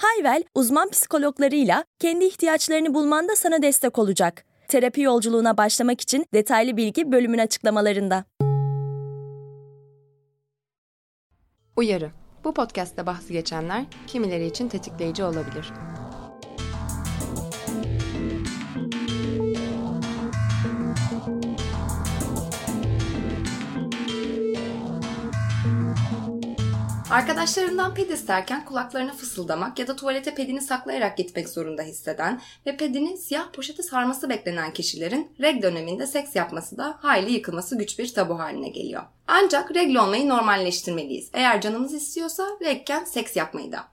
Hayvel, uzman psikologlarıyla kendi ihtiyaçlarını bulmanda sana destek olacak. Terapi yolculuğuna başlamak için detaylı bilgi bölümün açıklamalarında. Uyarı. Bu podcast'te bahsi geçenler kimileri için tetikleyici olabilir. Arkadaşlarından ped isterken kulaklarına fısıldamak ya da tuvalete pedini saklayarak gitmek zorunda hisseden ve pedini siyah poşete sarması beklenen kişilerin reg döneminde seks yapması da hayli yıkılması güç bir tabu haline geliyor. Ancak regl olmayı normalleştirmeliyiz. Eğer canımız istiyorsa regken seks yapmayı da.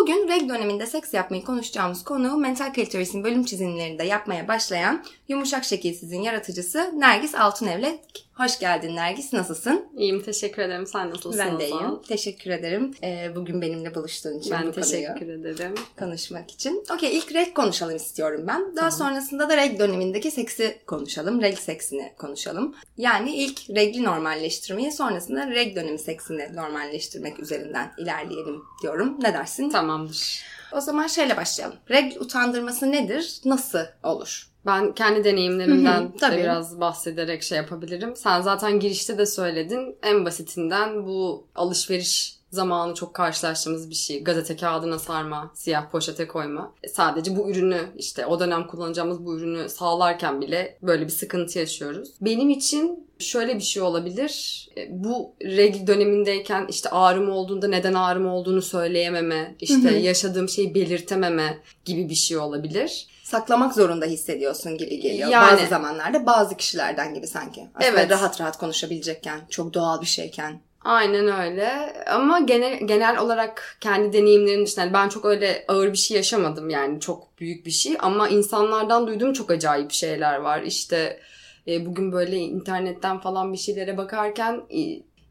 Bugün reg döneminde seks yapmayı konuşacağımız konu Mental Cultures'in bölüm çizimlerinde yapmaya başlayan Yumuşak Şekilsiz'in yaratıcısı Nergis Altunev'le Hoş geldin Nergis. Nasılsın? İyiyim. Teşekkür ederim. Sen nasılsın? Ben de iyiyim. Teşekkür ederim. Ee, bugün benimle buluştuğun için. Ben teşekkür ederim. Konuşmak için. Okey ilk reg konuşalım istiyorum ben. Daha tamam. sonrasında da reg dönemindeki seksi konuşalım. Reg seksini konuşalım. Yani ilk regli normalleştirmeyi sonrasında reg dönemi seksini normalleştirmek üzerinden ilerleyelim diyorum. Ne dersin? Tamamdır. O zaman şöyle başlayalım. Reg utandırması nedir? Nasıl olur? Ben kendi deneyimlerimden de biraz bahsederek şey yapabilirim. Sen zaten girişte de söyledin. En basitinden bu alışveriş zamanı çok karşılaştığımız bir şey. Gazete kağıdına sarma, siyah poşete koyma. E, sadece bu ürünü işte o dönem kullanacağımız bu ürünü sağlarken bile böyle bir sıkıntı yaşıyoruz. Benim için şöyle bir şey olabilir. E, bu regl dönemindeyken işte ağrım olduğunda neden ağrım olduğunu söyleyememe, işte yaşadığım şeyi belirtememe gibi bir şey olabilir saklamak zorunda hissediyorsun gibi geliyor. Yani, bazı zamanlarda bazı kişilerden gibi sanki. Aslında evet. rahat rahat konuşabilecekken, çok doğal bir şeyken. Aynen öyle. Ama genel genel olarak kendi deneyimlerim dışında ben çok öyle ağır bir şey yaşamadım yani çok büyük bir şey ama insanlardan duyduğum çok acayip şeyler var. İşte e, bugün böyle internetten falan bir şeylere bakarken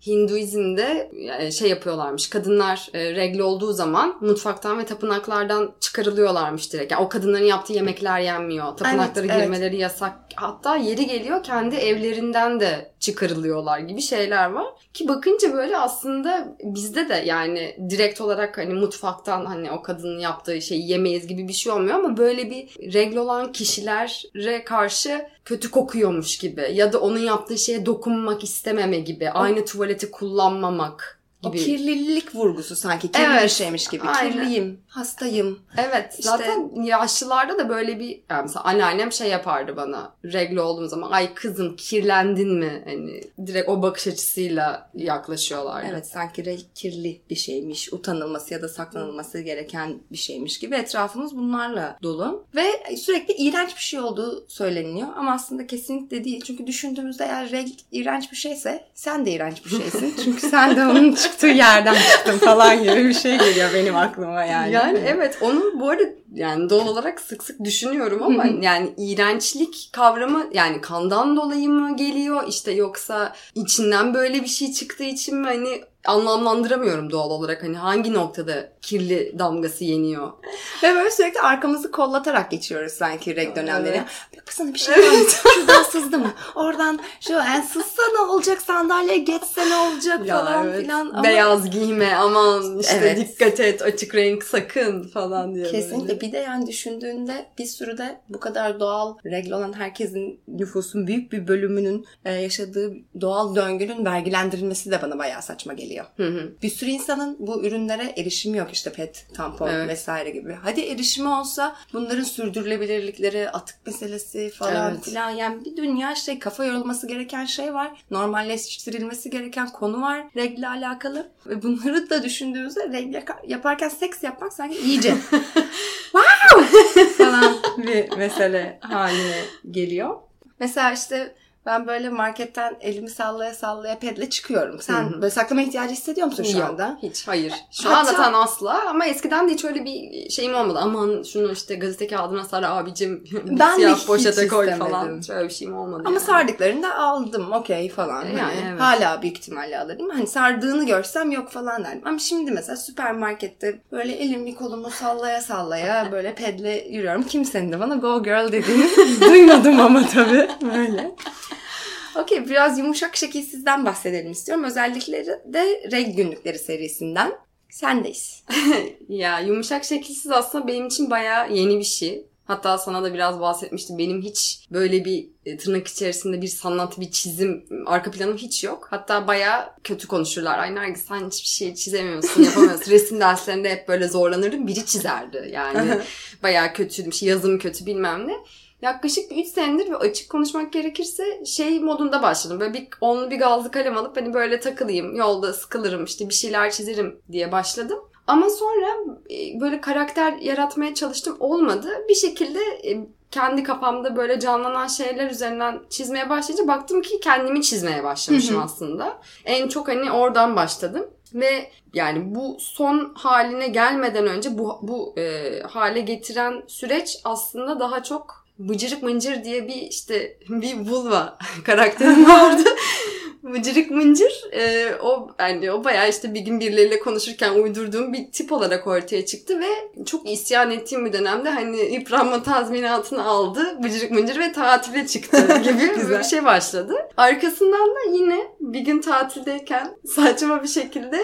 Hinduizm'de şey yapıyorlarmış. Kadınlar e, regl olduğu zaman mutfaktan ve tapınaklardan çıkarılıyorlarmış direkt. Yani o kadınların yaptığı yemekler yenmiyor. Tapınaklara evet, girmeleri evet. yasak. Hatta yeri geliyor kendi evlerinden de çıkarılıyorlar gibi şeyler var. Ki bakınca böyle aslında bizde de yani direkt olarak hani mutfaktan hani o kadının yaptığı şeyi yemeyiz gibi bir şey olmuyor ama böyle bir regl olan kişilere karşı kötü kokuyormuş gibi ya da onun yaptığı şeye dokunmak istememe gibi. Aynı tuvaleti kullanmamak gibi. O kirlilik vurgusu sanki kirli evet, bir şeymiş gibi. Aynen. Kirliyim, hastayım. Evet. İşte, zaten yaşlılarda da böyle bir yani mesela anneannem şey yapardı bana regle olduğum zaman ay kızım kirlendin mi? Hani direkt o bakış açısıyla yaklaşıyorlar. Evet sanki renk kirli bir şeymiş. Utanılması ya da saklanılması gereken bir şeymiş gibi etrafımız bunlarla dolu. Ve sürekli iğrenç bir şey olduğu söyleniyor ama aslında kesinlikle değil. Çünkü düşündüğümüzde eğer renk iğrenç bir şeyse sen de iğrenç bir şeysin. Çünkü sen de onun çıktığı yerden çıktım falan gibi bir şey geliyor benim aklıma yani. Yani evet onu bu arada yani doğal olarak sık sık düşünüyorum ama yani iğrençlik kavramı yani kandan dolayı mı geliyor? İşte yoksa içinden böyle bir şey çıktığı için mi? Hani anlamlandıramıyorum doğal olarak hani hangi noktada kirli damgası yeniyor. Ve böyle sürekli arkamızı kollatarak geçiyoruz sanki reg dönemleri. Evet. Kızım bir şey evet. Şuradan sızdı mı? Oradan şu yani sızsa ne olacak sandalye geçse ne olacak ya falan evet. filan. Ama... Beyaz giyme aman işte evet. dikkat et açık renk sakın falan diye. Kesinlikle böyle. bir de yani düşündüğünde bir sürü de bu kadar doğal regl olan herkesin nüfusun büyük bir bölümünün e, yaşadığı doğal döngünün vergilendirilmesi de bana bayağı saçma geliyor. Hı hı. Bir sürü insanın bu ürünlere erişimi yok işte pet, tampon evet. vesaire gibi. Hadi erişimi olsa bunların sürdürülebilirlikleri, atık meselesi falan evet. filan yani bir dünya şey kafa yorulması gereken şey var. Normalleştirilmesi gereken konu var regle alakalı. Ve bunları da düşündüğümüzde regle yaparken seks yapmak sanki iyice wow falan bir mesele haline geliyor. Mesela işte Ben böyle marketten elimi sallaya sallaya pedle çıkıyorum. Sen Hı hı. böyle saklama ihtiyacı hissediyor musun şu Yok, anda? Hiç hayır. Şu Hatta- anda zaten asla ama eskiden de hiç öyle bir şeyim olmadı. Aman şunu işte gazete kağıdına sar abicim Ben siyah poşete koy istemedim. falan. Şöyle bir şeyim olmadı Ama yani. sardıklarında aldım okey falan. Yani Hani evet. Hala büyük ihtimalle alırım. Hani sardığını görsem yok falan derdim. Ama şimdi mesela süpermarkette böyle elimi kolumu sallaya sallaya böyle pedle yürüyorum. Kimsenin de bana go girl dediğini duymadım ama tabii. Böyle. Okey biraz yumuşak şekilsizden bahsedelim istiyorum. Özellikle de reg günlükleri serisinden. Sendeyiz. Ya yumuşak şekilsiz aslında benim için bayağı yeni bir şey. Hatta sana da biraz bahsetmiştim. Benim hiç böyle bir e, tırnak içerisinde bir sanat, bir çizim, arka planım hiç yok. Hatta bayağı kötü konuşurlar. Ay Nergis sen hiçbir şey çizemiyorsun, yapamıyorsun. Resim derslerinde hep böyle zorlanırdım. Biri çizerdi yani. bayağı kötüydüm. Şey, yazım kötü bilmem ne. Yaklaşık 3 senedir ve açık konuşmak gerekirse şey modunda başladım. Böyle bir onlu bir gazlı kalem alıp hani böyle takılayım, yolda sıkılırım, işte bir şeyler çizerim diye başladım. Ama sonra e, böyle karakter yaratmaya çalıştım. Olmadı. Bir şekilde e, kendi kafamda böyle canlanan şeyler üzerinden çizmeye başlayınca baktım ki kendimi çizmeye başlamışım Hı hı. aslında. En çok hani oradan başladım. Ve yani bu son haline gelmeden önce bu, bu e, hale getiren süreç aslında daha çok Bıcırık Mıncır diye bir işte bir vulva karakterim vardı. Bıcırık Mıncır e, o yani o bayağı işte bir gün birileriyle konuşurken uydurduğum bir tip olarak ortaya çıktı ve çok isyan ettiğim bir dönemde hani yıpranma tazminatını aldı Bıcırık Mıncır ve tatile çıktı gibi bir şey başladı. Arkasından da yine bir gün tatildeyken saçma bir şekilde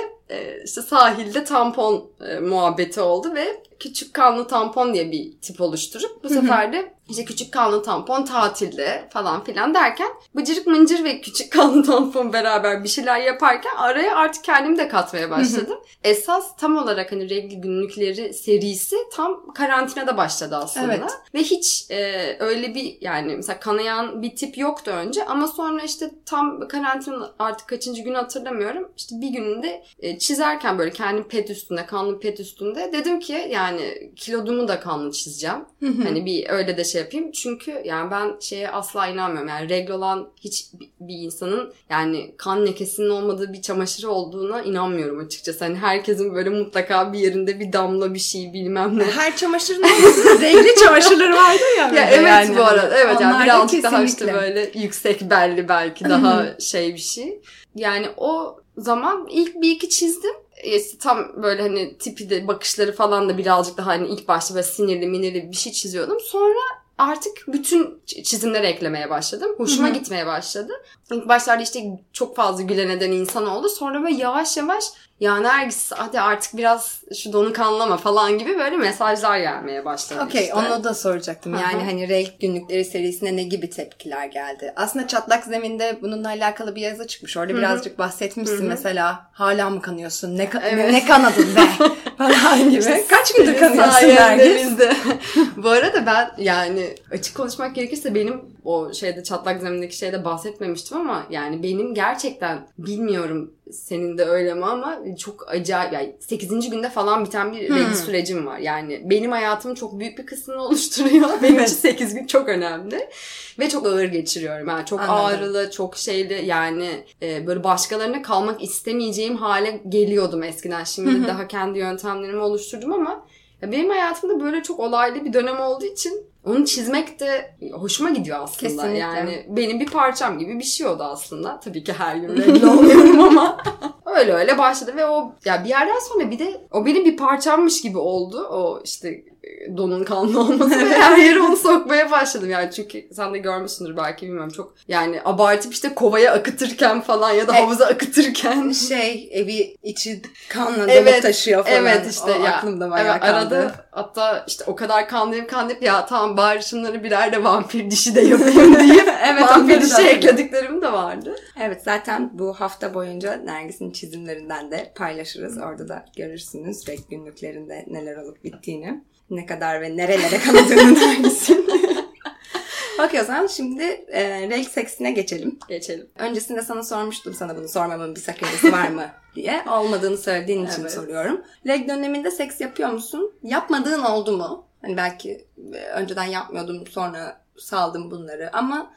işte sahilde tampon e, muhabbeti oldu ve küçük kanlı tampon diye bir tip oluşturup bu sefer de işte küçük kanlı tampon tatilde falan filan derken bıcırık mıncır ve küçük kanlı tampon beraber bir şeyler yaparken araya artık kendimi de katmaya başladım. Esas tam olarak hani regl günlükleri serisi tam karantinada başladı aslında. Evet. Ve hiç e, öyle bir yani mesela kanayan bir tip yoktu önce ama sonra işte tam karantina artık kaçıncı gün hatırlamıyorum. İşte bir gününde e, çizerken böyle kendi pet üstünde, kanlı pet üstünde dedim ki yani kilodumu da kanlı çizeceğim. Hani bir öyle de şey yapayım. Çünkü yani ben şeye asla inanmıyorum. Yani regl olan hiç bir- insanın yani kan lekesinin olmadığı bir çamaşırı olduğuna inanmıyorum açıkçası. Hani herkesin böyle mutlaka bir yerinde bir damla bir şey bilmem ne. Her çamaşırın. Renkli çamaşırları vardı ya. Ya evet yani. bu arada. Evet yani Onlar da birazcık daha işte böyle yüksek belli belki daha şey bir şey. Yani o zaman ilk bir iki çizdim. E, işte tam böyle hani tipi de bakışları falan da birazcık daha hani ilk başta böyle sinirli minirli bir şey çiziyordum. Sonra artık bütün ç- çizimleri eklemeye başladım. Hoşuma gitmeye başladı. İlk başlarda işte çok fazla gülen eden insan oldu. Sonra böyle yavaş yavaş ya Nergis hadi artık biraz şu donu kanlama falan gibi böyle mesajlar gelmeye başladı Okey işte. onu da soracaktım. Yani hani renk günlükleri serisine ne gibi tepkiler geldi? Aslında Çatlak Zemin'de bununla alakalı bir yazı çıkmış. Orada Hı hı. birazcık bahsetmişsin Hı hı. mesela. Hala mı kanıyorsun? Ne, ka- Evet. ne, ne kanadın be? falan gibi. İşte Kaç gündür kanıyorsun Nergis? Bu arada ben yani açık konuşmak gerekirse benim o şeyde çatlak zemindeki şeyde bahsetmemiştim ama yani benim gerçekten bilmiyorum senin de öyle mi ama çok acayip yani 8. günde falan biten bir Hmm. regl sürecim var. Yani benim hayatımın çok büyük bir kısmını oluşturuyor. Benim için 8 gün çok önemli ve çok ağır geçiriyorum. Yani çok Anladım. ağrılı, çok şeyli yani e, böyle başkalarına kalmak istemeyeceğim hale geliyordum eskiden. Şimdi daha kendi yöntemlerimi oluşturdum ama benim hayatımda böyle çok olaylı bir dönem olduğu için onu çizmek de hoşuma gidiyor aslında. Kesinlikle. Yani benim bir parçam gibi bir şey oldu aslında. Tabii ki her gün regl olmuyorum ama öyle öyle başladı ve o ya bir yerden sonra bir de o benim bir parçammış gibi oldu. O işte donun kanlı olması ve her yere onu sokmaya başladım yani çünkü sen de görmüşsündür belki bilmiyorum çok yani abartıp işte kovaya akıtırken falan ya da E- havuza akıtırken Şey evi içi kanla Evet, dolup taşıyor falan. Evet işte O ya. aklımda bayağı evet, kaldı. arada hatta işte o kadar kanlayıp kanlayıp ya tamam bari şunları birer de vampir dişi de yapayım deyip Evet, vampir dişi hatırlıyorum. eklediklerim de vardı. Evet zaten bu hafta boyunca Nergis'in çizimlerinden de paylaşırız. Orada da görürsünüz renk günlüklerinde neler olup bittiğini. Ne kadar ve nerelere kanadığını Nergis'in. Okey o zaman şimdi e, renk seksine geçelim. Geçelim. Öncesinde sana sormuştum sana bunu sormamın bir sakıncası var mı diye. Olmadığını söylediğin için Evet. soruyorum. Reg döneminde seks yapıyor musun? Yapmadığın oldu mu? Hani belki e, önceden yapmıyordum sonra saldım bunları ama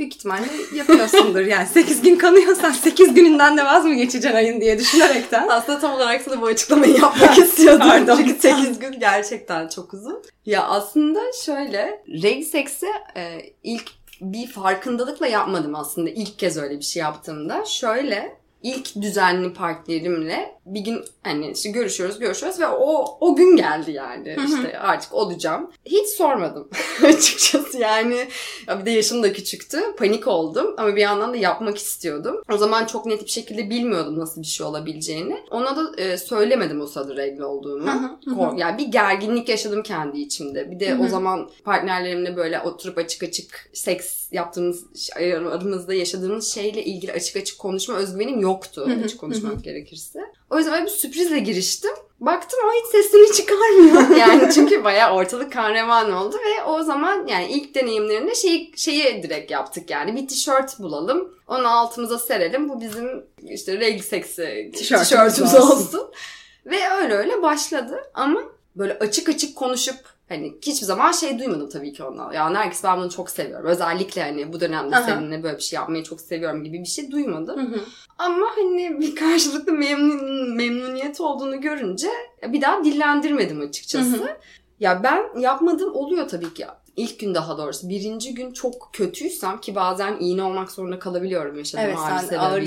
büyük ihtimalle yapıyorsundur. Yani 8 gün kanıyorsan 8 gününden de vaz mı geçeceksin ayın diye düşünerekten. Aslında tam olarak sana bu açıklamayı yapmak istiyordum. Pardon. Çünkü 8 gün gerçekten çok uzun. Ya aslında şöyle, reg seksi e, ilk bir farkındalıkla yapmadım aslında ilk kez öyle bir şey yaptığımda. Şöyle ilk düzenli partnerimle bir gün hani işte görüşüyoruz görüşüyoruz ve o o gün geldi yani işte artık olacağım. Hiç sormadım açıkçası yani. Ya bir de yaşım da küçüktü. Panik oldum ama bir yandan da yapmak istiyordum. O zaman çok net bir şekilde bilmiyordum nasıl bir şey olabileceğini. Ona da e, söylemedim o sırada regle olduğumu. Yani bir gerginlik yaşadım kendi içimde. Bir de o zaman partnerlerimle böyle oturup açık açık seks yaptığımız aramızda yaşadığımız şeyle ilgili açık açık konuşma özgüvenim yoktu. açık konuşmak gerekirse. O yüzden öyle bir sürprizle giriştim. Baktım o hiç sesini çıkarmıyor. Yani çünkü bayağı ortalık kan revan oldu ve o zaman yani ilk deneyimlerinde şeyi, şeyi direkt yaptık yani. Bir tişört bulalım. Onu altımıza serelim. Bu bizim işte regl seksi Tişörtümüz tişörtümüz olsun. olsun. Ve öyle öyle başladı ama böyle açık açık konuşup hani hiçbir zaman şey duymadım tabii ki ondan. Ya Nergis ben bunu çok seviyorum. Özellikle hani bu dönemde Aha. seninle böyle bir şey yapmayı çok seviyorum gibi bir şey duymadım. Ama hani bir karşılıklı memnun, memnuniyet olduğunu görünce bir daha dillendirmedim açıkçası. Ya ben yapmadığım oluyor tabii ki. İlk gün daha doğrusu. Birinci gün çok kötüysem ki bazen iğne olmak zorunda kalabiliyorum yaşadığım Evet, ağrı sen ağır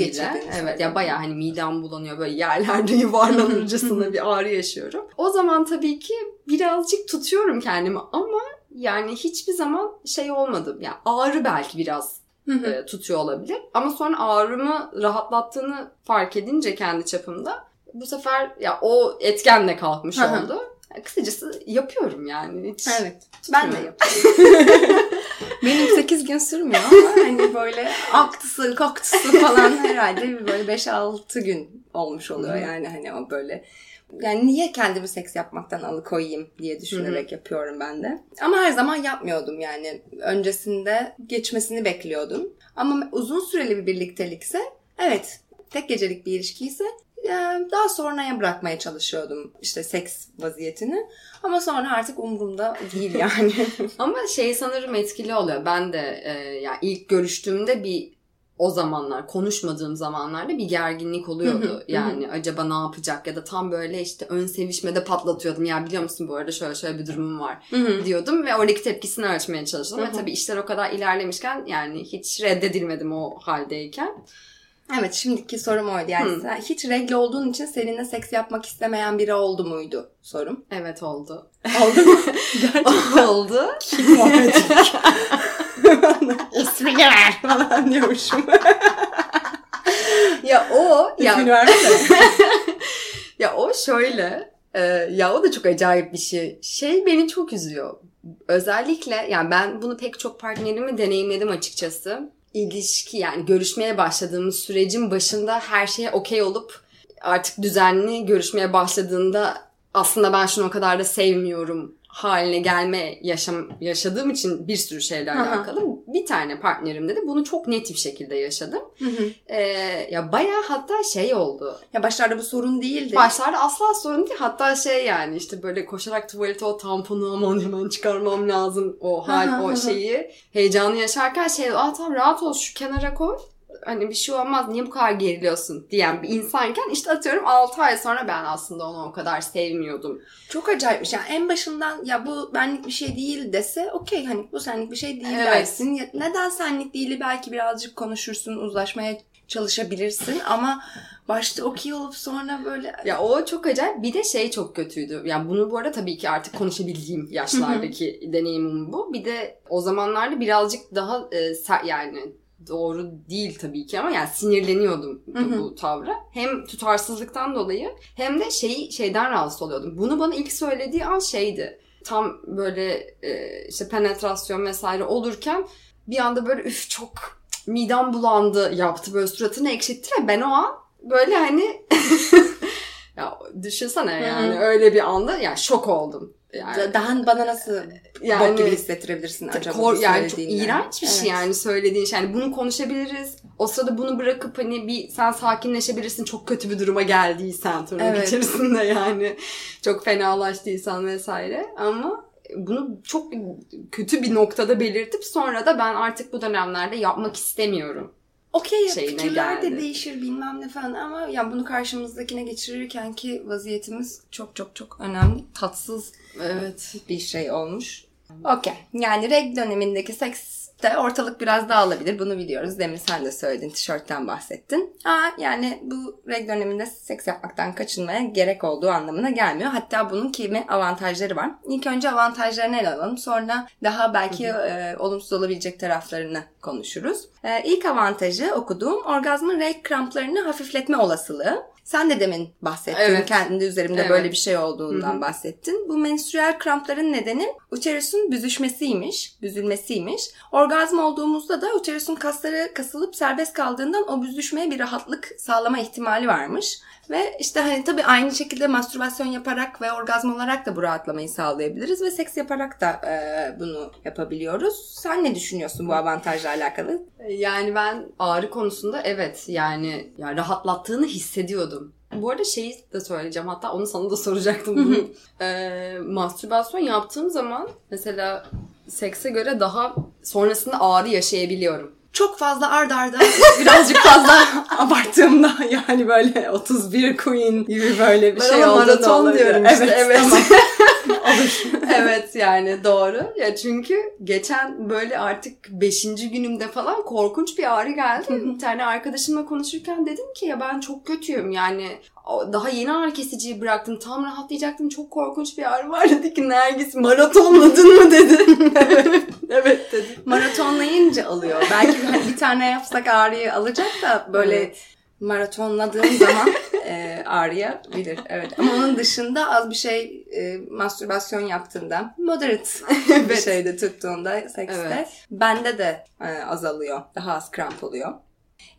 Evet ya bayağı hani midem bulanıyor böyle yerlerde yuvarlanırcasına bir ağrı yaşıyorum. O zaman tabii ki birazcık tutuyorum kendimi ama yani hiçbir zaman şey olmadı. Yani ağrı belki biraz e, tutuyor olabilir. Ama sonra ağrımı rahatlattığını fark edince kendi çapımda bu sefer ya o etkenle kalkmış oldu. Kısacası yapıyorum yani. Hiç Evet. Ben de yapıyorum. Benim 8 gün sürmüyor ama hani böyle aktısı kaktısı falan herhalde bir böyle 5-6 gün olmuş oluyor yani hani o böyle yani niye kendimi seks yapmaktan alıkoyayım diye düşünerek yapıyorum ben de. Ama her zaman yapmıyordum yani. Öncesinde geçmesini bekliyordum. Ama uzun süreli bir birliktelikse evet tek gecelik bir ilişkiyse e, daha sonraya bırakmaya çalışıyordum işte seks vaziyetini. Ama sonra artık umurumda değil yani. Ama şey sanırım etkili oluyor. Ben de e, ya ilk görüştüğümde bir o zamanlar konuşmadığım zamanlarda bir gerginlik oluyordu. yani acaba ne yapacak ya da tam böyle işte ön sevişmede patlatıyordum. Ya biliyor musun bu arada şöyle şöyle bir durumum var diyordum ve oradaki tepkisini ölçmeye çalıştım. Ve tabii işler o kadar ilerlemişken yani hiç reddedilmedim o haldeyken. Evet şimdiki sorum oydu. Yani sen hiç regle olduğun için seninle seks yapmak istemeyen biri oldu muydu sorum. Evet oldu. Oldu mu? Gerçekten. oldu. Kim vardı? İsmini ver falan diyormuşum. ya o ya İsmini vermesene. Ya o şöyle, e, ya o da çok acayip bir şey. Şey beni çok üzüyor. Özellikle yani ben bunu pek çok partnerimi deneyimledim açıkçası. İlişki yani görüşmeye başladığımız sürecin başında her şeye okey olup artık düzenli görüşmeye başladığında aslında ben şunu o kadar da sevmiyorum haline gelme yaşam yaşadığım için bir sürü şeyle Aha. alakalı. Bir tane partnerimde de bunu çok net bir şekilde yaşadım. Ee, ya bayağı hatta şey oldu. ya başlarda bu sorun değildi. Başlarda asla sorun değil. Hatta şey yani işte böyle koşarak tuvalete o tamponu aman hemen çıkarmam lazım. O Hı hı hal, o şeyi heyecanı yaşarken şey aa tamam rahat ol şu kenara koy. Hani bir şey olmaz niye bu kadar geriliyorsun diyen bir insanken işte atıyorum 6 ay sonra ben aslında onu o kadar sevmiyordum. Çok acayipmiş. Yani en başından ya bu benlik bir şey değil dese okey hani bu senlik bir şey değil Evet. dersin. Ya Neden senlik değili belki birazcık konuşursun, uzlaşmaya çalışabilirsin ama başta okey olup sonra böyle Ya o çok acayip. Bir de şey çok kötüydü. Yani bunu bu arada tabii ki artık konuşabildiğim yaşlardaki deneyimim bu. Bir de o zamanlarda birazcık daha e, ser- yani doğru değil tabii ki ama yani sinirleniyordum bu, Hı hı. bu tavra. Hem tutarsızlıktan dolayı hem de şey şeyden rahatsız oluyordum. Bunu bana ilk söylediği an şeydi. Tam böyle e, işte penetrasyon vesaire olurken bir anda böyle üf çok midem bulandı yaptı böyle suratını ekşitti ve ben o an böyle hani ya düşünsene yani öyle bir anda yani şok oldum. Yani, Da- daha bana nasıl yani bok gibi hissettirebilirsin acaba Kor- yani çok iğrenç bir şey Evet. yani söylediğin şey. Yani bunu konuşabiliriz. O sırada bunu bırakıp hani bir sen sakinleşebilirsin. Çok kötü bir duruma geldiysen tırnak Evet. içerisinde yani. Çok fenalaştıysan vesaire. Ama bunu çok kötü bir noktada belirtip sonra da ben artık bu dönemlerde yapmak istemiyorum. Okey fikirler de değişir bilmem ne falan ama ya bunu karşımızdakine geçirirken ki vaziyetimiz çok çok çok önemli. Tatsız Evet. bir şey olmuş. Okey. Yani reg dönemindeki seks de ortalık biraz dağılabilir. Bunu biliyoruz. Demin sen de söyledin. Tişörtten bahsettin. Aa, yani bu reg döneminde seks yapmaktan kaçınmaya gerek olduğu anlamına gelmiyor. Hatta bunun kimi avantajları var. İlk önce avantajlarını ele alalım. Sonra daha belki e, olumsuz olabilecek taraflarını konuşuruz. E, ilk avantajı okuduğum orgazmın reg kramplarını hafifletme olasılığı. Sen de demin bahsettin. Evet. Kendi üzerimde Evet. böyle bir şey olduğundan bahsettin. Bu menstrüel krampların nedeni uterusun büzüşmesiymiş, büzülmesiymiş. Orgazm olduğumuzda da uterusun kasları kasılıp serbest kaldığından o büzüşmeye bir rahatlık sağlama ihtimali varmış. Ve işte hani tabii aynı şekilde mastürbasyon yaparak ve orgazm olarak da bu rahatlamayı sağlayabiliriz ve seks yaparak da e, bunu yapabiliyoruz. Sen ne düşünüyorsun bu avantajla alakalı? Yani ben ağrı konusunda evet yani, yani rahatlattığını hissediyordum. Bu arada şeyi de söyleyeceğim hatta onu sana da soracaktım bunu. Ee, mastürbasyon yaptığım zaman mesela sekse göre daha sonrasında ağrı yaşayabiliyorum. çok fazla ard arda birazcık fazla abarttığımda yani böyle 31 Queen gibi böyle bir Ben şey olduğunda maraton diyorum işte, evet. tamam. Olur. evet yani doğru. Ya çünkü geçen böyle artık 5. günümde falan korkunç bir ağrı geldi. bir tane arkadaşımla konuşurken dedim ki ya ben çok kötüyüm yani daha yeni ağrı kesiciyi bıraktım. Tam rahatlayacaktım. Çok korkunç bir ağrı var. Dedi ki Nergis maratonladın mı dedi. evet, evet dedi. Maratonlayınca alıyor. Belki hani bir tane yapsak ağrıyı alacak da böyle Evet. Maratonladığın zaman e, ağrıyabilir. Evet. Ama onun dışında az bir şey e, mastürbasyon yaptığında moderate bir şeyde tuttuğunda sekste Evet. bende de e, azalıyor. Daha az kramp oluyor.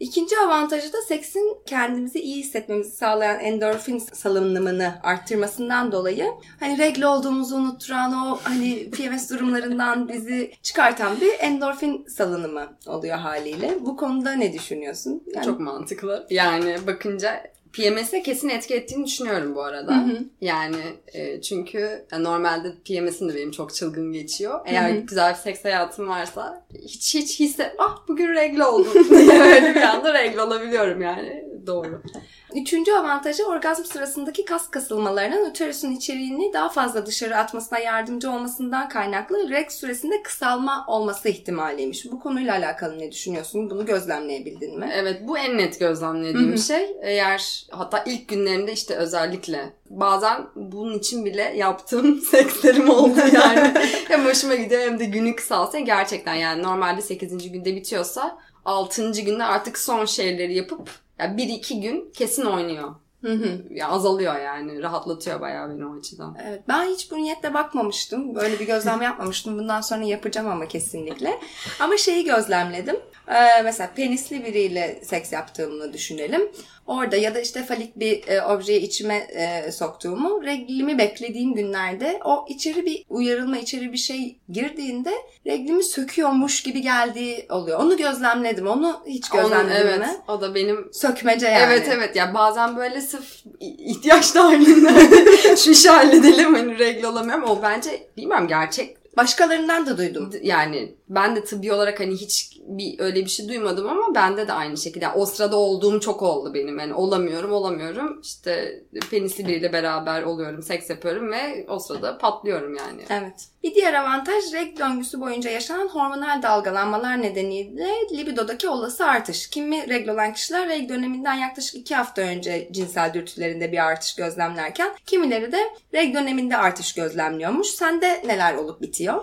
İkinci avantajı da seksin kendimizi iyi hissetmemizi sağlayan endorfin salınımını arttırmasından dolayı hani regle olduğumuzu unutturan o hani PMS durumlarından bizi çıkartan bir endorfin salınımı oluyor haliyle. Bu konuda ne düşünüyorsun? Yani- Çok mantıklı. Yani bakınca PMS'e kesin etki ettiğini düşünüyorum bu arada. Hı hı. Yani e, çünkü e, normalde PMS'im de benim çok çılgın geçiyor. Eğer Hı hı. güzel bir seks hayatım varsa hiç hiç hisset ah bugün regle oldum diye bir anda regle olabiliyorum yani. Doğru. Üçüncü avantajı orgazm sırasındaki kas kasılmalarının uterusun içeriğini daha fazla dışarı atmasına yardımcı olmasından kaynaklı reg süresinde kısalma olması ihtimaliymiş. Bu konuyla alakalı ne düşünüyorsun? Bunu gözlemleyebildin mi? Evet bu en net gözlemlediğim Hı hı. şey. Eğer hatta ilk günlerinde işte özellikle bazen bunun için bile yaptığım sekslerim oldu yani. hem hoşuma gidiyor hem de günü kısalsa gerçekten yani normalde 8. günde bitiyorsa 6. günde artık son şeyleri yapıp ya 1-2 gün kesin oynuyor. Hı hı. Ya azalıyor yani. Rahatlatıyor bayağı beni o açıdan. Evet, ben hiç bu niyetle bakmamıştım. Böyle bir gözlem yapmamıştım. Bundan sonra yapacağım ama kesinlikle. Ama şeyi gözlemledim. Ee, mesela penisli biriyle seks yaptığımı düşünelim. Orada ya da işte falik bir e, objeyi içime e, soktuğumu, reglimi beklediğim günlerde o içeri bir uyarılma, içeri bir şey girdiğinde reglimi söküyormuş gibi geldiği oluyor. Onu gözlemledim. Onu hiç gözlemledin Onun- evet, mi? O da benim Sökmece yani. Evet evet ya bazen böyle sırf ihtiyaç dahilinde şu işi halledelim hani regle olamıyorum. O bence bilmem gerçek Başkalarından da duydum. yani ben de tıbbi olarak hani hiç bir öyle bir şey duymadım ama bende de aynı şekilde. Yani o sırada olduğum çok oldu benim. Yani olamıyorum olamıyorum. İşte penisli biriyle beraber oluyorum, seks yapıyorum ve o sırada patlıyorum yani. Evet. Bir diğer avantaj reg döngüsü boyunca yaşanan hormonal dalgalanmalar nedeniyle libidodaki olası artış. Kimi regl olan kişiler reg döneminden yaklaşık 2 hafta önce cinsel dürtülerinde bir artış gözlemlerken kimileri de reg döneminde artış gözlemliyormuş. Sende neler olup bitiyor?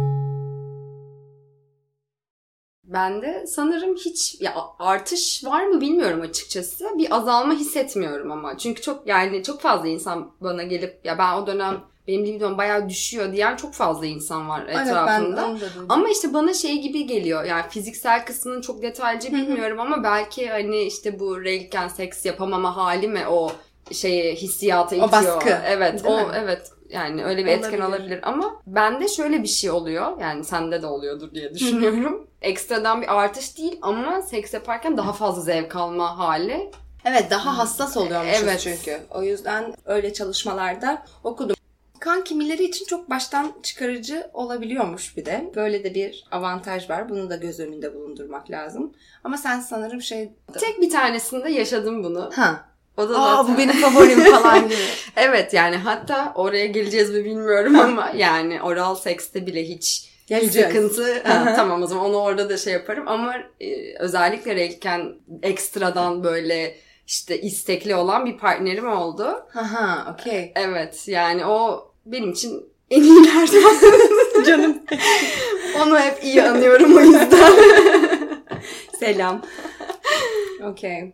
Bende sanırım hiç ya artış var mı bilmiyorum açıkçası. Bir azalma hissetmiyorum ama. Çünkü çok yani çok fazla insan bana gelip ya ben o dönem benim libidom bayağı düşüyor diyen çok fazla insan var. Evet, ben ama işte bana şey gibi geliyor. Yani fiziksel kısmını çok detaylıca bilmiyorum ama belki hani işte bu reilken seks yapamama hali mi o şeye hissiyata itiyor. O baskı. Evet, o mi? evet. Yani öyle bir etken Olabilir. olabilir ama bende şöyle bir şey oluyor. Yani sende de oluyordur diye düşünüyorum. Ekstradan bir artış değil ama seks yaparken daha fazla zevk alma hali. Evet daha hassas oluyormuşuz Evet. çünkü. O yüzden öyle çalışmalarda okudum. Kan kimileri için çok baştan çıkarıcı olabiliyormuş bir de. Böyle de bir avantaj var. Bunu da göz önünde bulundurmak lazım. Ama sen sanırım şey... Tek bir tanesinde yaşadım bunu. Ha. O da Aa zaten- bu benim favorim falan gibi. Evet yani hatta oraya geleceğiz mi bilmiyorum ama yani oral sekste bile hiç Geleceğiz. sıkıntı. Ha, tamam o zaman onu orada da şey yaparım ama e, özellikle reilken ekstradan böyle işte istekli olan bir partnerim oldu. Aha okey. Evet yani o benim için en iyilerden. Canım. Onu hep iyi anıyorum o yüzden. Selam. Okey.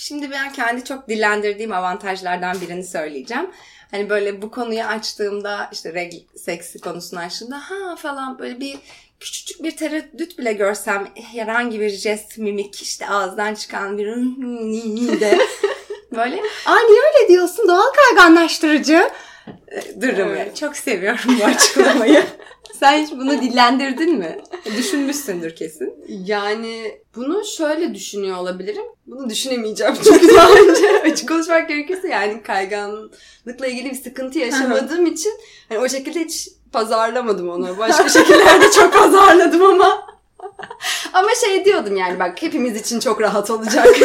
Şimdi ben kendi çok dillendirdiğim avantajlardan birini söyleyeceğim. Hani böyle bu konuyu açtığımda işte regl seksi konusunu açtığımda ha falan böyle bir küçücük bir tereddüt bile görsem herhangi bir jest, mimik işte ağızdan çıkan bir de böyle aa niye öyle diyorsun doğal kayganlaştırıcı durumu. Evet. Çok seviyorum bu açıklamayı. Sen hiç bunu dillendirdin mi? Düşünmüşsündür kesin. Yani bunu şöyle düşünüyor olabilirim. Bunu düşünemeyeceğim çünkü daha önce açık konuşmak gerekirse yani kayganlıkla ilgili bir sıkıntı yaşamadığım için hani o şekilde hiç pazarlamadım onu. Başka şekillerde çok pazarladım ama ama şey diyordum yani bak hepimiz için çok rahat olacak.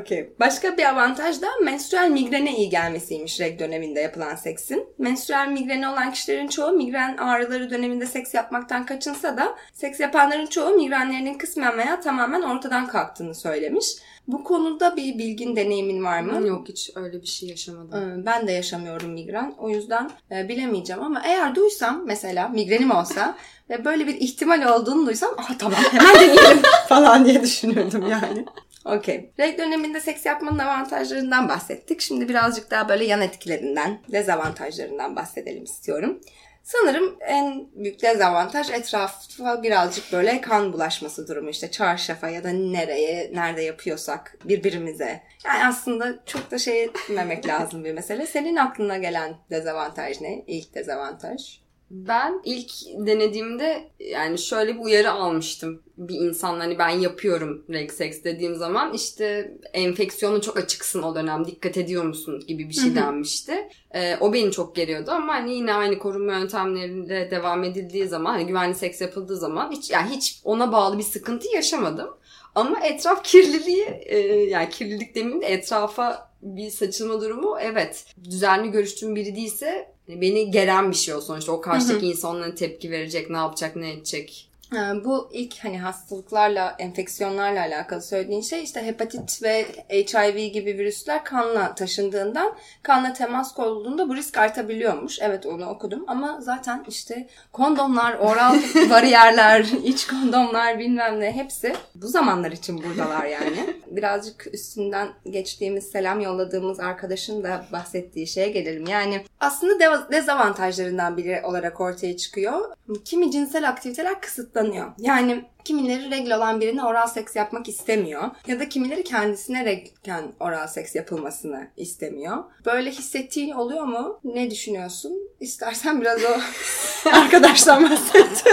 Okey. Başka bir avantaj da menstrüel migrene iyi gelmesiymiş reg döneminde yapılan seksin. Menstrüel migreni olan kişilerin çoğu migren ağrıları döneminde seks yapmaktan kaçınsa da seks yapanların çoğu migrenlerinin kısmen veya tamamen ortadan kalktığını söylemiş. Bu konuda bir bilgin deneyimin var mı? Yok hiç öyle bir şey yaşamadım. Ee, Ben de yaşamıyorum migren. O yüzden e, bilemeyeceğim ama eğer duysam mesela migrenim olsa ve böyle bir ihtimal olduğunu duysam ah tamam hemen deneyelim falan diye düşünürdüm yani. Okey. Reg döneminde seks yapmanın avantajlarından bahsettik. Şimdi birazcık daha böyle yan etkilerinden, dezavantajlarından bahsedelim istiyorum. Sanırım en büyük dezavantaj etrafa birazcık böyle kan bulaşması durumu işte çarşafa ya da nereye, nerede yapıyorsak birbirimize. Yani aslında çok da şey etmemek lazım bir mesele. Senin aklına gelen dezavantaj ne? İlk dezavantaj. Ben ilk denediğimde yani şöyle bir uyarı almıştım. Bir insan hani ben yapıyorum seks dediğim zaman işte enfeksiyona çok açıksın o dönem dikkat ediyor musun gibi bir şey denmişti. Ee, o beni çok geriyordu ama hani yine aynı korunma yöntemleriyle devam edildiği zaman hani güvenli seks yapıldığı zaman hiç yani hiç ona bağlı bir sıkıntı yaşamadım. Ama etraf kirliliği e, yani kirlilik demeyeyim de etrafa bir saçılma durumu evet düzenli görüştüğüm biri değilse beni geren bir şey o sonuçta. O karşıdaki insanların tepki verecek, ne yapacak, ne edecek. Ha, Bu ilk hani hastalıklarla, enfeksiyonlarla alakalı söylediğin şey işte hepatit ve HIV gibi virüsler kanla taşındığından kanla temas kurulduğunda bu risk artabiliyormuş. Evet onu okudum ama zaten işte kondomlar, oral bariyerler, iç kondomlar bilmem ne hepsi bu zamanlar için buradalar yani. Birazcık üstünden geçtiğimiz selam yolladığımız arkadaşın da bahsettiği şeye gelelim. Yani aslında dezavantajlarından biri olarak ortaya çıkıyor. Kimi cinsel aktiviteler kısıtlanıyor. Yani kimileri regl olan birine oral seks yapmak istemiyor. Ya da kimileri kendisine reglken oral seks yapılmasını istemiyor. Böyle hissettiğin oluyor mu? Ne düşünüyorsun? İstersen biraz o arkadaştan bahset.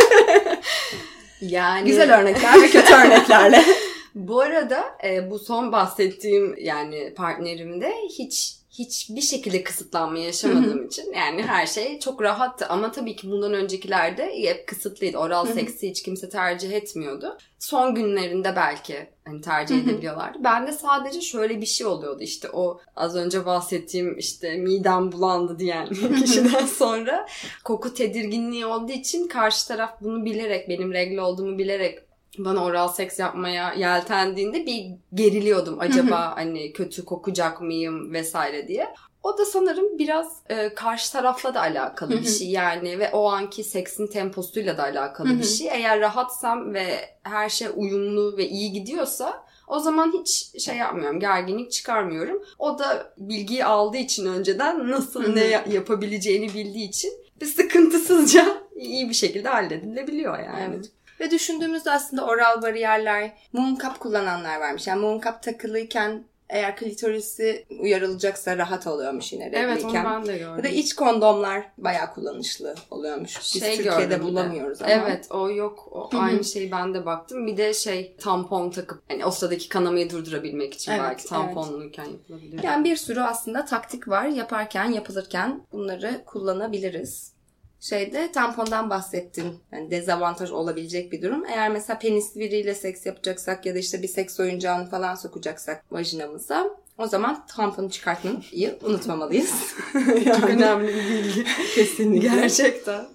Yani Güzel örnekler ve kötü örneklerle. Bu arada e, bu son bahsettiğim yani partnerimde hiç hiçbir şekilde kısıtlanma yaşamadığım için yani her şey çok rahattı ama tabii ki bundan öncekilerde hep kısıtlıydı. Oral seksi hiç kimse tercih etmiyordu. Son günlerinde belki hani tercih edebiliyorlardı. Ben de sadece şöyle bir şey oluyordu işte o az önce bahsettiğim işte midem bulandı diyen kişiden sonra koku tedirginliği olduğu için karşı taraf bunu bilerek benim regle olduğumu bilerek bana oral seks yapmaya yeltendiğinde bir geriliyordum acaba hani kötü kokacak mıyım vesaire diye. O da sanırım biraz e, karşı tarafla da alakalı bir şey yani ve o anki seksin temposuyla da alakalı bir şey. Eğer rahatsam ve her şey uyumlu ve iyi gidiyorsa o zaman hiç şey yapmıyorum, gerginlik çıkarmıyorum. O da bilgiyi aldığı için önceden nasıl ne yapabileceğini bildiği için bir sıkıntısızca iyi bir şekilde halledilebiliyor yani. Evet. Ve düşündüğümüzde aslında oral bariyerler, moon cup kullananlar varmış. Yani moon cup takılıyken eğer klitorisi uyarılacaksa rahat oluyormuş yine Evet onu ben de gördüm. Ya da iç kondomlar bayağı kullanışlı oluyormuş. Biz şey Türkiye'de gördüm bir de. bulamıyoruz ama. Evet o yok. O aynı şeyi ben de baktım. Bir de şey tampon takıp hani o sıradaki kanamayı durdurabilmek için Evet, belki tamponluyken yapılabilir. Yani bir sürü aslında taktik var. Yaparken, yapılırken bunları kullanabiliriz. Şeyde tampondan bahsettin. Yani dezavantaj olabilecek bir durum. Eğer mesela penisli biriyle seks yapacaksak ya da işte bir seks oyuncağını falan sokacaksak vajinamıza o zaman tamponu çıkartmayı unutmamalıyız. Çok önemli bir bilgi. Kesinlikle. Gerçekten.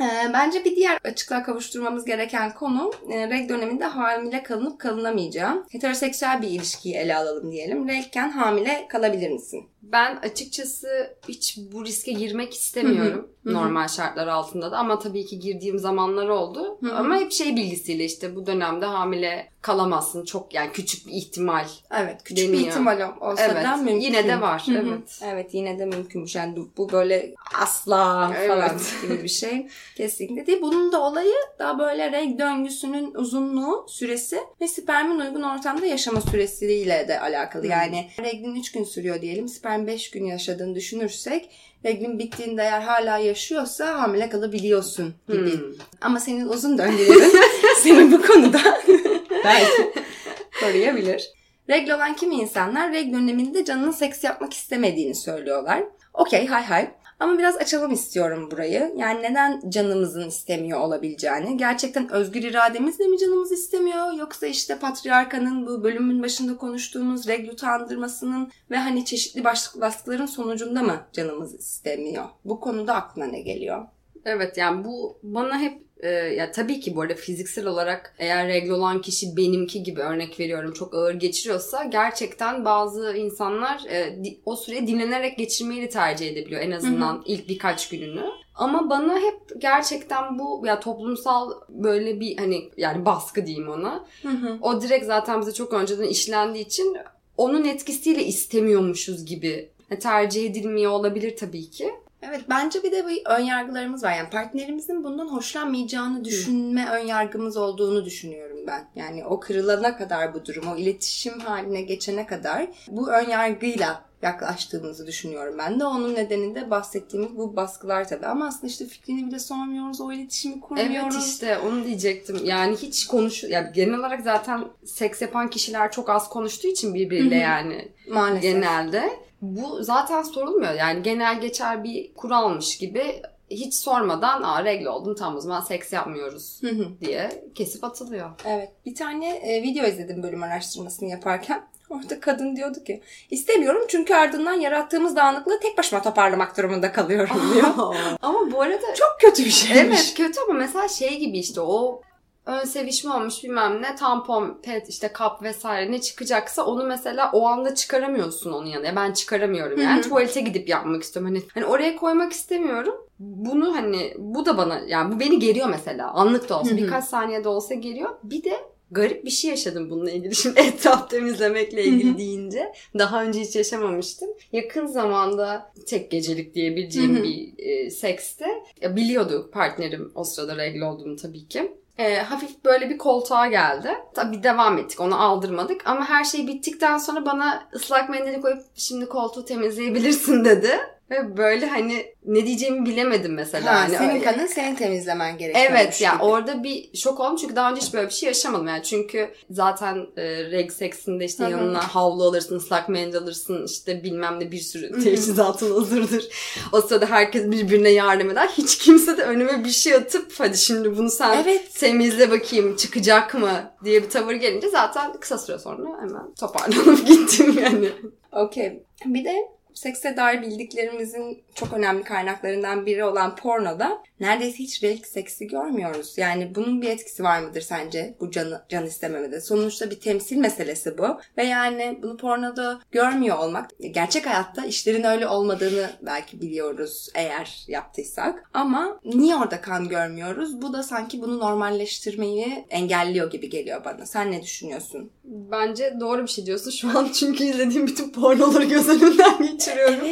Ee, bence bir diğer açıklığa kavuşturmamız gereken konu e, reg döneminde hamile kalınıp kalınamayacağı. Heteroseksüel bir ilişkiyi ele alalım diyelim. Regken hamile kalabilir misin? Ben açıkçası hiç bu riske girmek istemiyorum. Hı hı. Normal şartlar altında da ama tabii ki girdiğim zamanlar oldu. Hı hı. Ama hep şey bilgisiyle işte bu dönemde hamile kalamazsın. Çok yani küçük bir ihtimal. Evet küçük bir Deniyor. ihtimal olsa Evet, da mümkün. yine de var, Hı hı. evet. Evet yine de mümkünmüş. Yani bu- böyle asla Evet. falan gibi bir şey. Kesinlikle değil. Bunun da olayı daha böyle reg döngüsünün uzunluğu, süresi ve spermin uygun ortamda yaşama süresiyle de alakalı. Yani reglin 3 gün sürüyor diyelim. Sperm 5 gün yaşadığını düşünürsek reglin bittiğinde eğer hala yaşıyorsa hamile kalabiliyorsun gibi. Hmm. Ama senin uzun döngülerin seni bu konuda belki koruyabilir. Regl olan kimi insanlar regl döneminde canının seks yapmak istemediğini söylüyorlar. Okey hay hay. Ama biraz açalım istiyorum burayı. Yani neden canımızın istemiyor olabileceğini. Gerçekten özgür irademizle mi canımız istemiyor? Yoksa işte patriarkanın bu bölümün başında konuştuğumuz regl utandırmasının ve hani çeşitli başlık baskıların sonucunda mı canımız istemiyor? Bu konuda aklına ne geliyor? Evet yani bu bana hep e, ya tabii ki bu arada fiziksel olarak eğer regl olan kişi benimki gibi örnek veriyorum çok ağır geçiriyorsa gerçekten bazı insanlar e, di- o süreyi dinlenerek geçirmeyi de tercih edebiliyor en azından ilk birkaç gününü. Ama bana hep gerçekten bu ya toplumsal böyle bir hani yani baskı diyeyim ona. O direkt zaten bize çok önceden işlendiği için onun etkisiyle istemiyormuşuz gibi tercih edilmiyor olabilir tabii ki. Evet bence bir de bir ön yargılarımız var. Yani partnerimizin bundan hoşlanmayacağını düşünme ön yargımız olduğunu düşünüyorum ben. Yani o kırılana kadar bu durum, o iletişim haline geçene kadar bu ön yargıyla yaklaştığımızı düşünüyorum ben de. Onun nedeninde bahsettiğimiz bu baskılar tabii. Ama aslında işte fikrini bile sormuyoruz, o iletişimi kurmuyoruz. Evet işte onu diyecektim. Yani hiç konuş ya genel olarak zaten seks yapan kişiler çok az konuştuğu için birbiriyle yani Maalesef. genelde. Bu zaten sorulmuyor. Yani genel geçer bir kuralmış gibi hiç sormadan aa regle oldum tamam o zaman seks yapmıyoruz diye kesip atılıyor. Evet. Bir tane e, video izledim bölüm araştırmasını yaparken. Orada kadın diyordu ki istemiyorum çünkü ardından yarattığımız dağınıklığı tek başıma toparlamak durumunda kalıyorum diyor. Ama bu arada Çok kötü bir şeymiş. Evet kötü ama mesela şey gibi işte o ön sevişme olmuş bilmem ne tampon, pet işte kap vesaire ne çıkacaksa onu mesela o anda çıkaramıyorsun onun yanına. Ben çıkaramıyorum yani. Tuvalete gidip yapmak istiyorum. Hani, hani oraya koymak istemiyorum. Bunu hani bu da bana yani bu beni geriyor mesela. Anlık da olsa Hı hı. birkaç saniyede olsa geriyor. Bir de garip bir şey yaşadım bununla ilgili. Şimdi etraf temizlemekle ilgili deyince daha önce hiç yaşamamıştım. Yakın zamanda tek gecelik diyebileceğim bir e, sekste ya biliyordu partnerim o sırada regle olduğumu tabii ki. E, hafif böyle bir koltuğa geldi. Tabii devam ettik onu aldırmadık ama her şey bittikten sonra bana ıslak mendili koyup şimdi koltuğu temizleyebilirsin dedi. Ve böyle hani ne diyeceğimi bilemedim mesela. Ha, hani senin öyle- kanın senin temizlemen gerekiyor. Evet ya orada bir şok oldum çünkü daha önce hiç böyle bir şey yaşamadım yani çünkü zaten e, reg seksinde işte Hı hı. yanına havlu alırsın, ıslak mendil alırsın işte bilmem ne bir sürü teçhizatın hazırdır. O sırada herkes birbirine yardım eder. Hiç kimse de önüme bir şey atıp hadi şimdi bunu sen Evet. temizle bakayım çıkacak mı diye bir tavır gelince zaten kısa süre sonra hemen toparlanıp gittim yani. Okey. Bir de sekse dair bildiklerimizin çok önemli kaynaklarından biri olan pornoda neredeyse hiç relik seksi görmüyoruz. Yani bunun bir etkisi var mıdır sence bu canı, can istememede? Sonuçta bir temsil meselesi bu. Ve yani bunu pornoda görmüyor olmak gerçek hayatta işlerin öyle olmadığını belki biliyoruz eğer yaptıysak. Ama niye orada kan görmüyoruz? Bu da sanki bunu normalleştirmeyi engelliyor gibi geliyor bana. Sen ne düşünüyorsun? Bence doğru bir şey diyorsun şu an çünkü izlediğim bütün pornoları göz önünden geçiriyorum.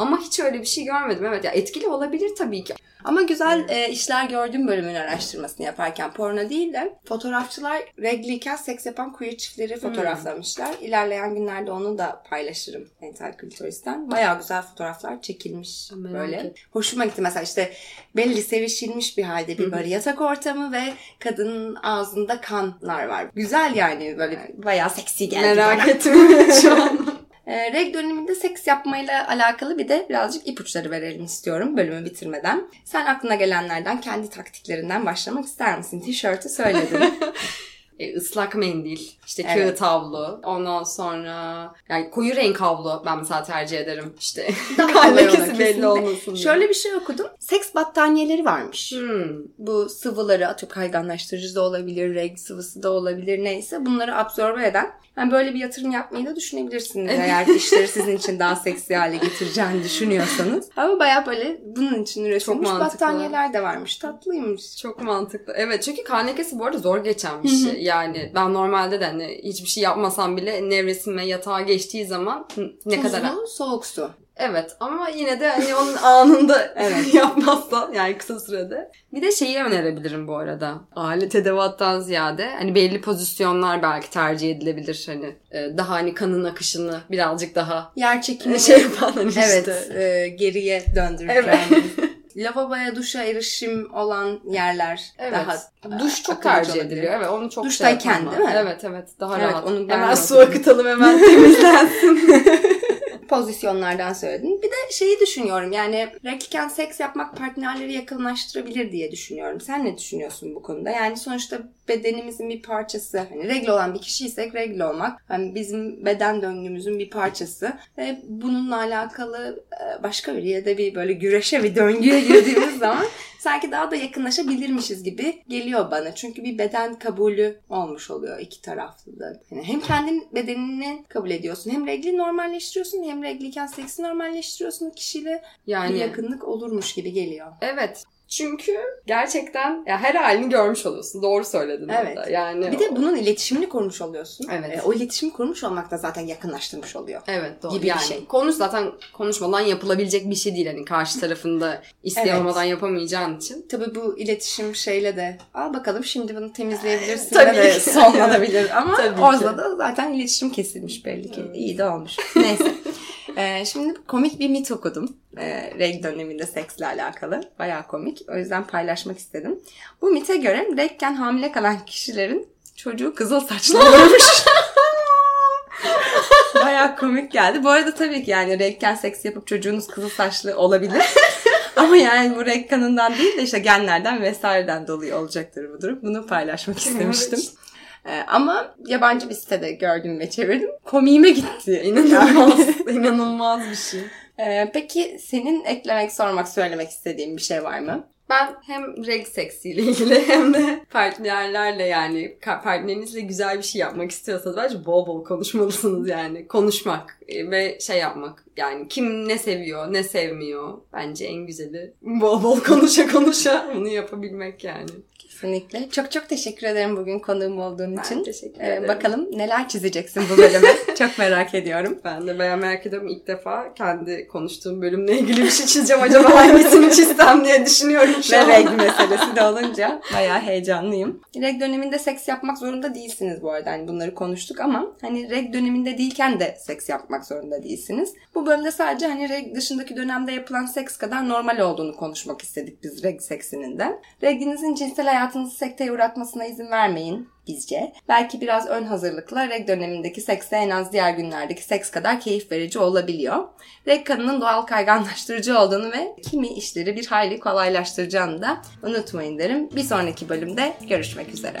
Ama hiç öyle bir şey görmedim. Evet ya etkili olabilir tabii ki. Ama güzel e, işler gördüğüm bölümün araştırmasını yaparken porno değil de fotoğrafçılar regliyken seks yapan queer çiftleri fotoğraflamışlar. İlerleyen günlerde onu da paylaşırım Mental Clitoris'ten. Bayağı güzel fotoğraflar çekilmiş Merak böyle. ettim. Hoşuma gitti mesela işte belli sevişilmiş bir halde bir böyle yatak ortamı ve kadının ağzında kanlar var. Güzel yani böyle bayağı seksi geldi Merak bana. ettim şu an. E, reg döneminde seks yapmayla alakalı bir de birazcık ipuçları verelim istiyorum bölümü bitirmeden. Sen aklına gelenlerden kendi taktiklerinden başlamak ister misin? Tişörtü söyledin. E, ıslak mendil, işte Evet. kağıt havlu, ondan sonra yani koyu renk havlu ben mesela tercih ederim. İşte kan lekesi belli olmasın diye. Şöyle bir şey okudum. Seks battaniyeleri varmış. Hmm. Bu sıvıları atıp kayganlaştırıcı da olabilir, reg sıvısı da olabilir neyse bunları absorbe eden. Yani böyle bir yatırım yapmayı da düşünebilirsiniz eğer işleri sizin için daha seksi hale getireceğini düşünüyorsanız. Ama bayağı böyle bunun için üretilmiş battaniyeler de varmış. Tatlıymış. Çok mantıklı. Evet çünkü kan lekesi bu arada zor geçen bir şey. Yani ben normalde de hani hiçbir şey yapmasam bile nevresim ve yatağa geçtiği zaman ne kadar... Tuzlu, soğuk su. Evet ama yine de hani onun anında Evet. yapmazsan yani kısa sürede. Bir de şeyi önerebilirim bu arada. Alet edevattan ziyade hani belli pozisyonlar belki tercih edilebilir hani e, daha hani kanın akışını birazcık daha Yer çekimi şey yapan hani Evet, işte. e, geriye döndüreceğim. Evet. Lavaboya, duşa erişim olan yerler Evet. daha Duş çok tercih olabilir. ediliyor. Evet onu çok Duştayken şey değil mi? Evet evet daha Evet, rahat. onu hemen su akıtalım hemen temizlensin. pozisyonlardan söyledin. Bir de şeyi düşünüyorum yani regliken seks yapmak partnerleri yakınlaştırabilir diye düşünüyorum. Sen ne düşünüyorsun bu konuda? Yani sonuçta bedenimizin bir parçası. Hani regl olan bir kişiysek regl olmak hani bizim beden döngümüzün bir parçası. Ve bununla alakalı e, başka bir da bir böyle güreşe bir döngüye girdiğimiz zaman sanki daha da yakınlaşabilirmişiz gibi geliyor bana. Çünkü bir beden kabulü olmuş oluyor iki taraflı da. Yani hem kendin bedenini kabul ediyorsun hem regli normalleştiriyorsun hem regliyken seksi normalleştiriyorsun kişiyle bir yani yakınlık olurmuş gibi geliyor. evet. Çünkü gerçekten ya her halini görmüş oluyorsun. Doğru söyledin Evet. orada. Yani Bir de bunun iletişimini kurmuş oluyorsun. Evet. E, o iletişimi kurmuş olmak da zaten yakınlaştırmış oluyor. Evet doğru. gibi bir yani şey. konuş zaten konuşmadan yapılabilecek bir şey değil. Hani karşı tarafında isteyen Evet. olmadan yapamayacağın için. Tabii bu iletişim şeyle de al bakalım şimdi bunu temizleyebilirsin Tabii de sonlanabilir. Ama Tabii orada da zaten iletişim kesilmiş belli ki. İyi de olmuş. Neyse. Ee, şimdi komik bir mit okudum. Ee, reg döneminde seksle alakalı. Bayağı komik. O yüzden paylaşmak istedim. Bu mite göre regken hamile kalan kişilerin çocuğu kızıl saçlı olurmuş. Bayağı komik geldi. Bu arada tabii ki yani regken seks yapıp çocuğunuz kızıl saçlı olabilir. Ama yani bu renk kanından değil de işte genlerden vesaireden dolayı olacaktır bu durum. Bunu paylaşmak istemiştim. Ee, ama yabancı bir sitede gördüm ve çevirdim. Komiğime gitti. İnanılmaz. inanılmaz bir şey. Ee, peki senin eklemek, sormak, söylemek istediğin bir şey var mı? Ben hem reg seksiyle ilgili hem de partnerlerle yani partnerinizle güzel bir şey yapmak istiyorsanız bence bol bol konuşmalısınız yani. Konuşmak e, ve şey yapmak yani kim ne seviyor ne sevmiyor bence en güzeli bol bol konuşa konuşa bunu yapabilmek yani. Kesinlikle. Çok çok teşekkür ederim bugün konuğum olduğun Ben için. teşekkür Ee, ederim. bakalım neler çizeceksin bu bölüme. çok merak ediyorum. Ben de bayağı merak ediyorum. İlk defa kendi konuştuğum bölümle ilgili bir şey çizeceğim. Acaba hangisini çizsem diye düşünüyorum Ve reg meselesi de olunca bayağı heyecanlıyım. Reg döneminde seks yapmak zorunda değilsiniz bu arada. Hani bunları konuştuk ama hani reg döneminde değilken de seks yapmak zorunda değilsiniz. Bu bölümde sadece hani reg dışındaki dönemde yapılan seks kadar normal olduğunu konuşmak istedik biz reg seksinin de. Reginizin cinsel hayatınızı sekteye uğratmasına izin vermeyin bizce. Belki biraz ön hazırlıkla reg dönemindeki seks de en az diğer günlerdeki seks kadar keyif verici olabiliyor. Reg kanının doğal kayganlaştırıcı olduğunu ve kimi işleri bir hayli kolaylaştıracağını da unutmayın derim. Bir sonraki bölümde görüşmek üzere.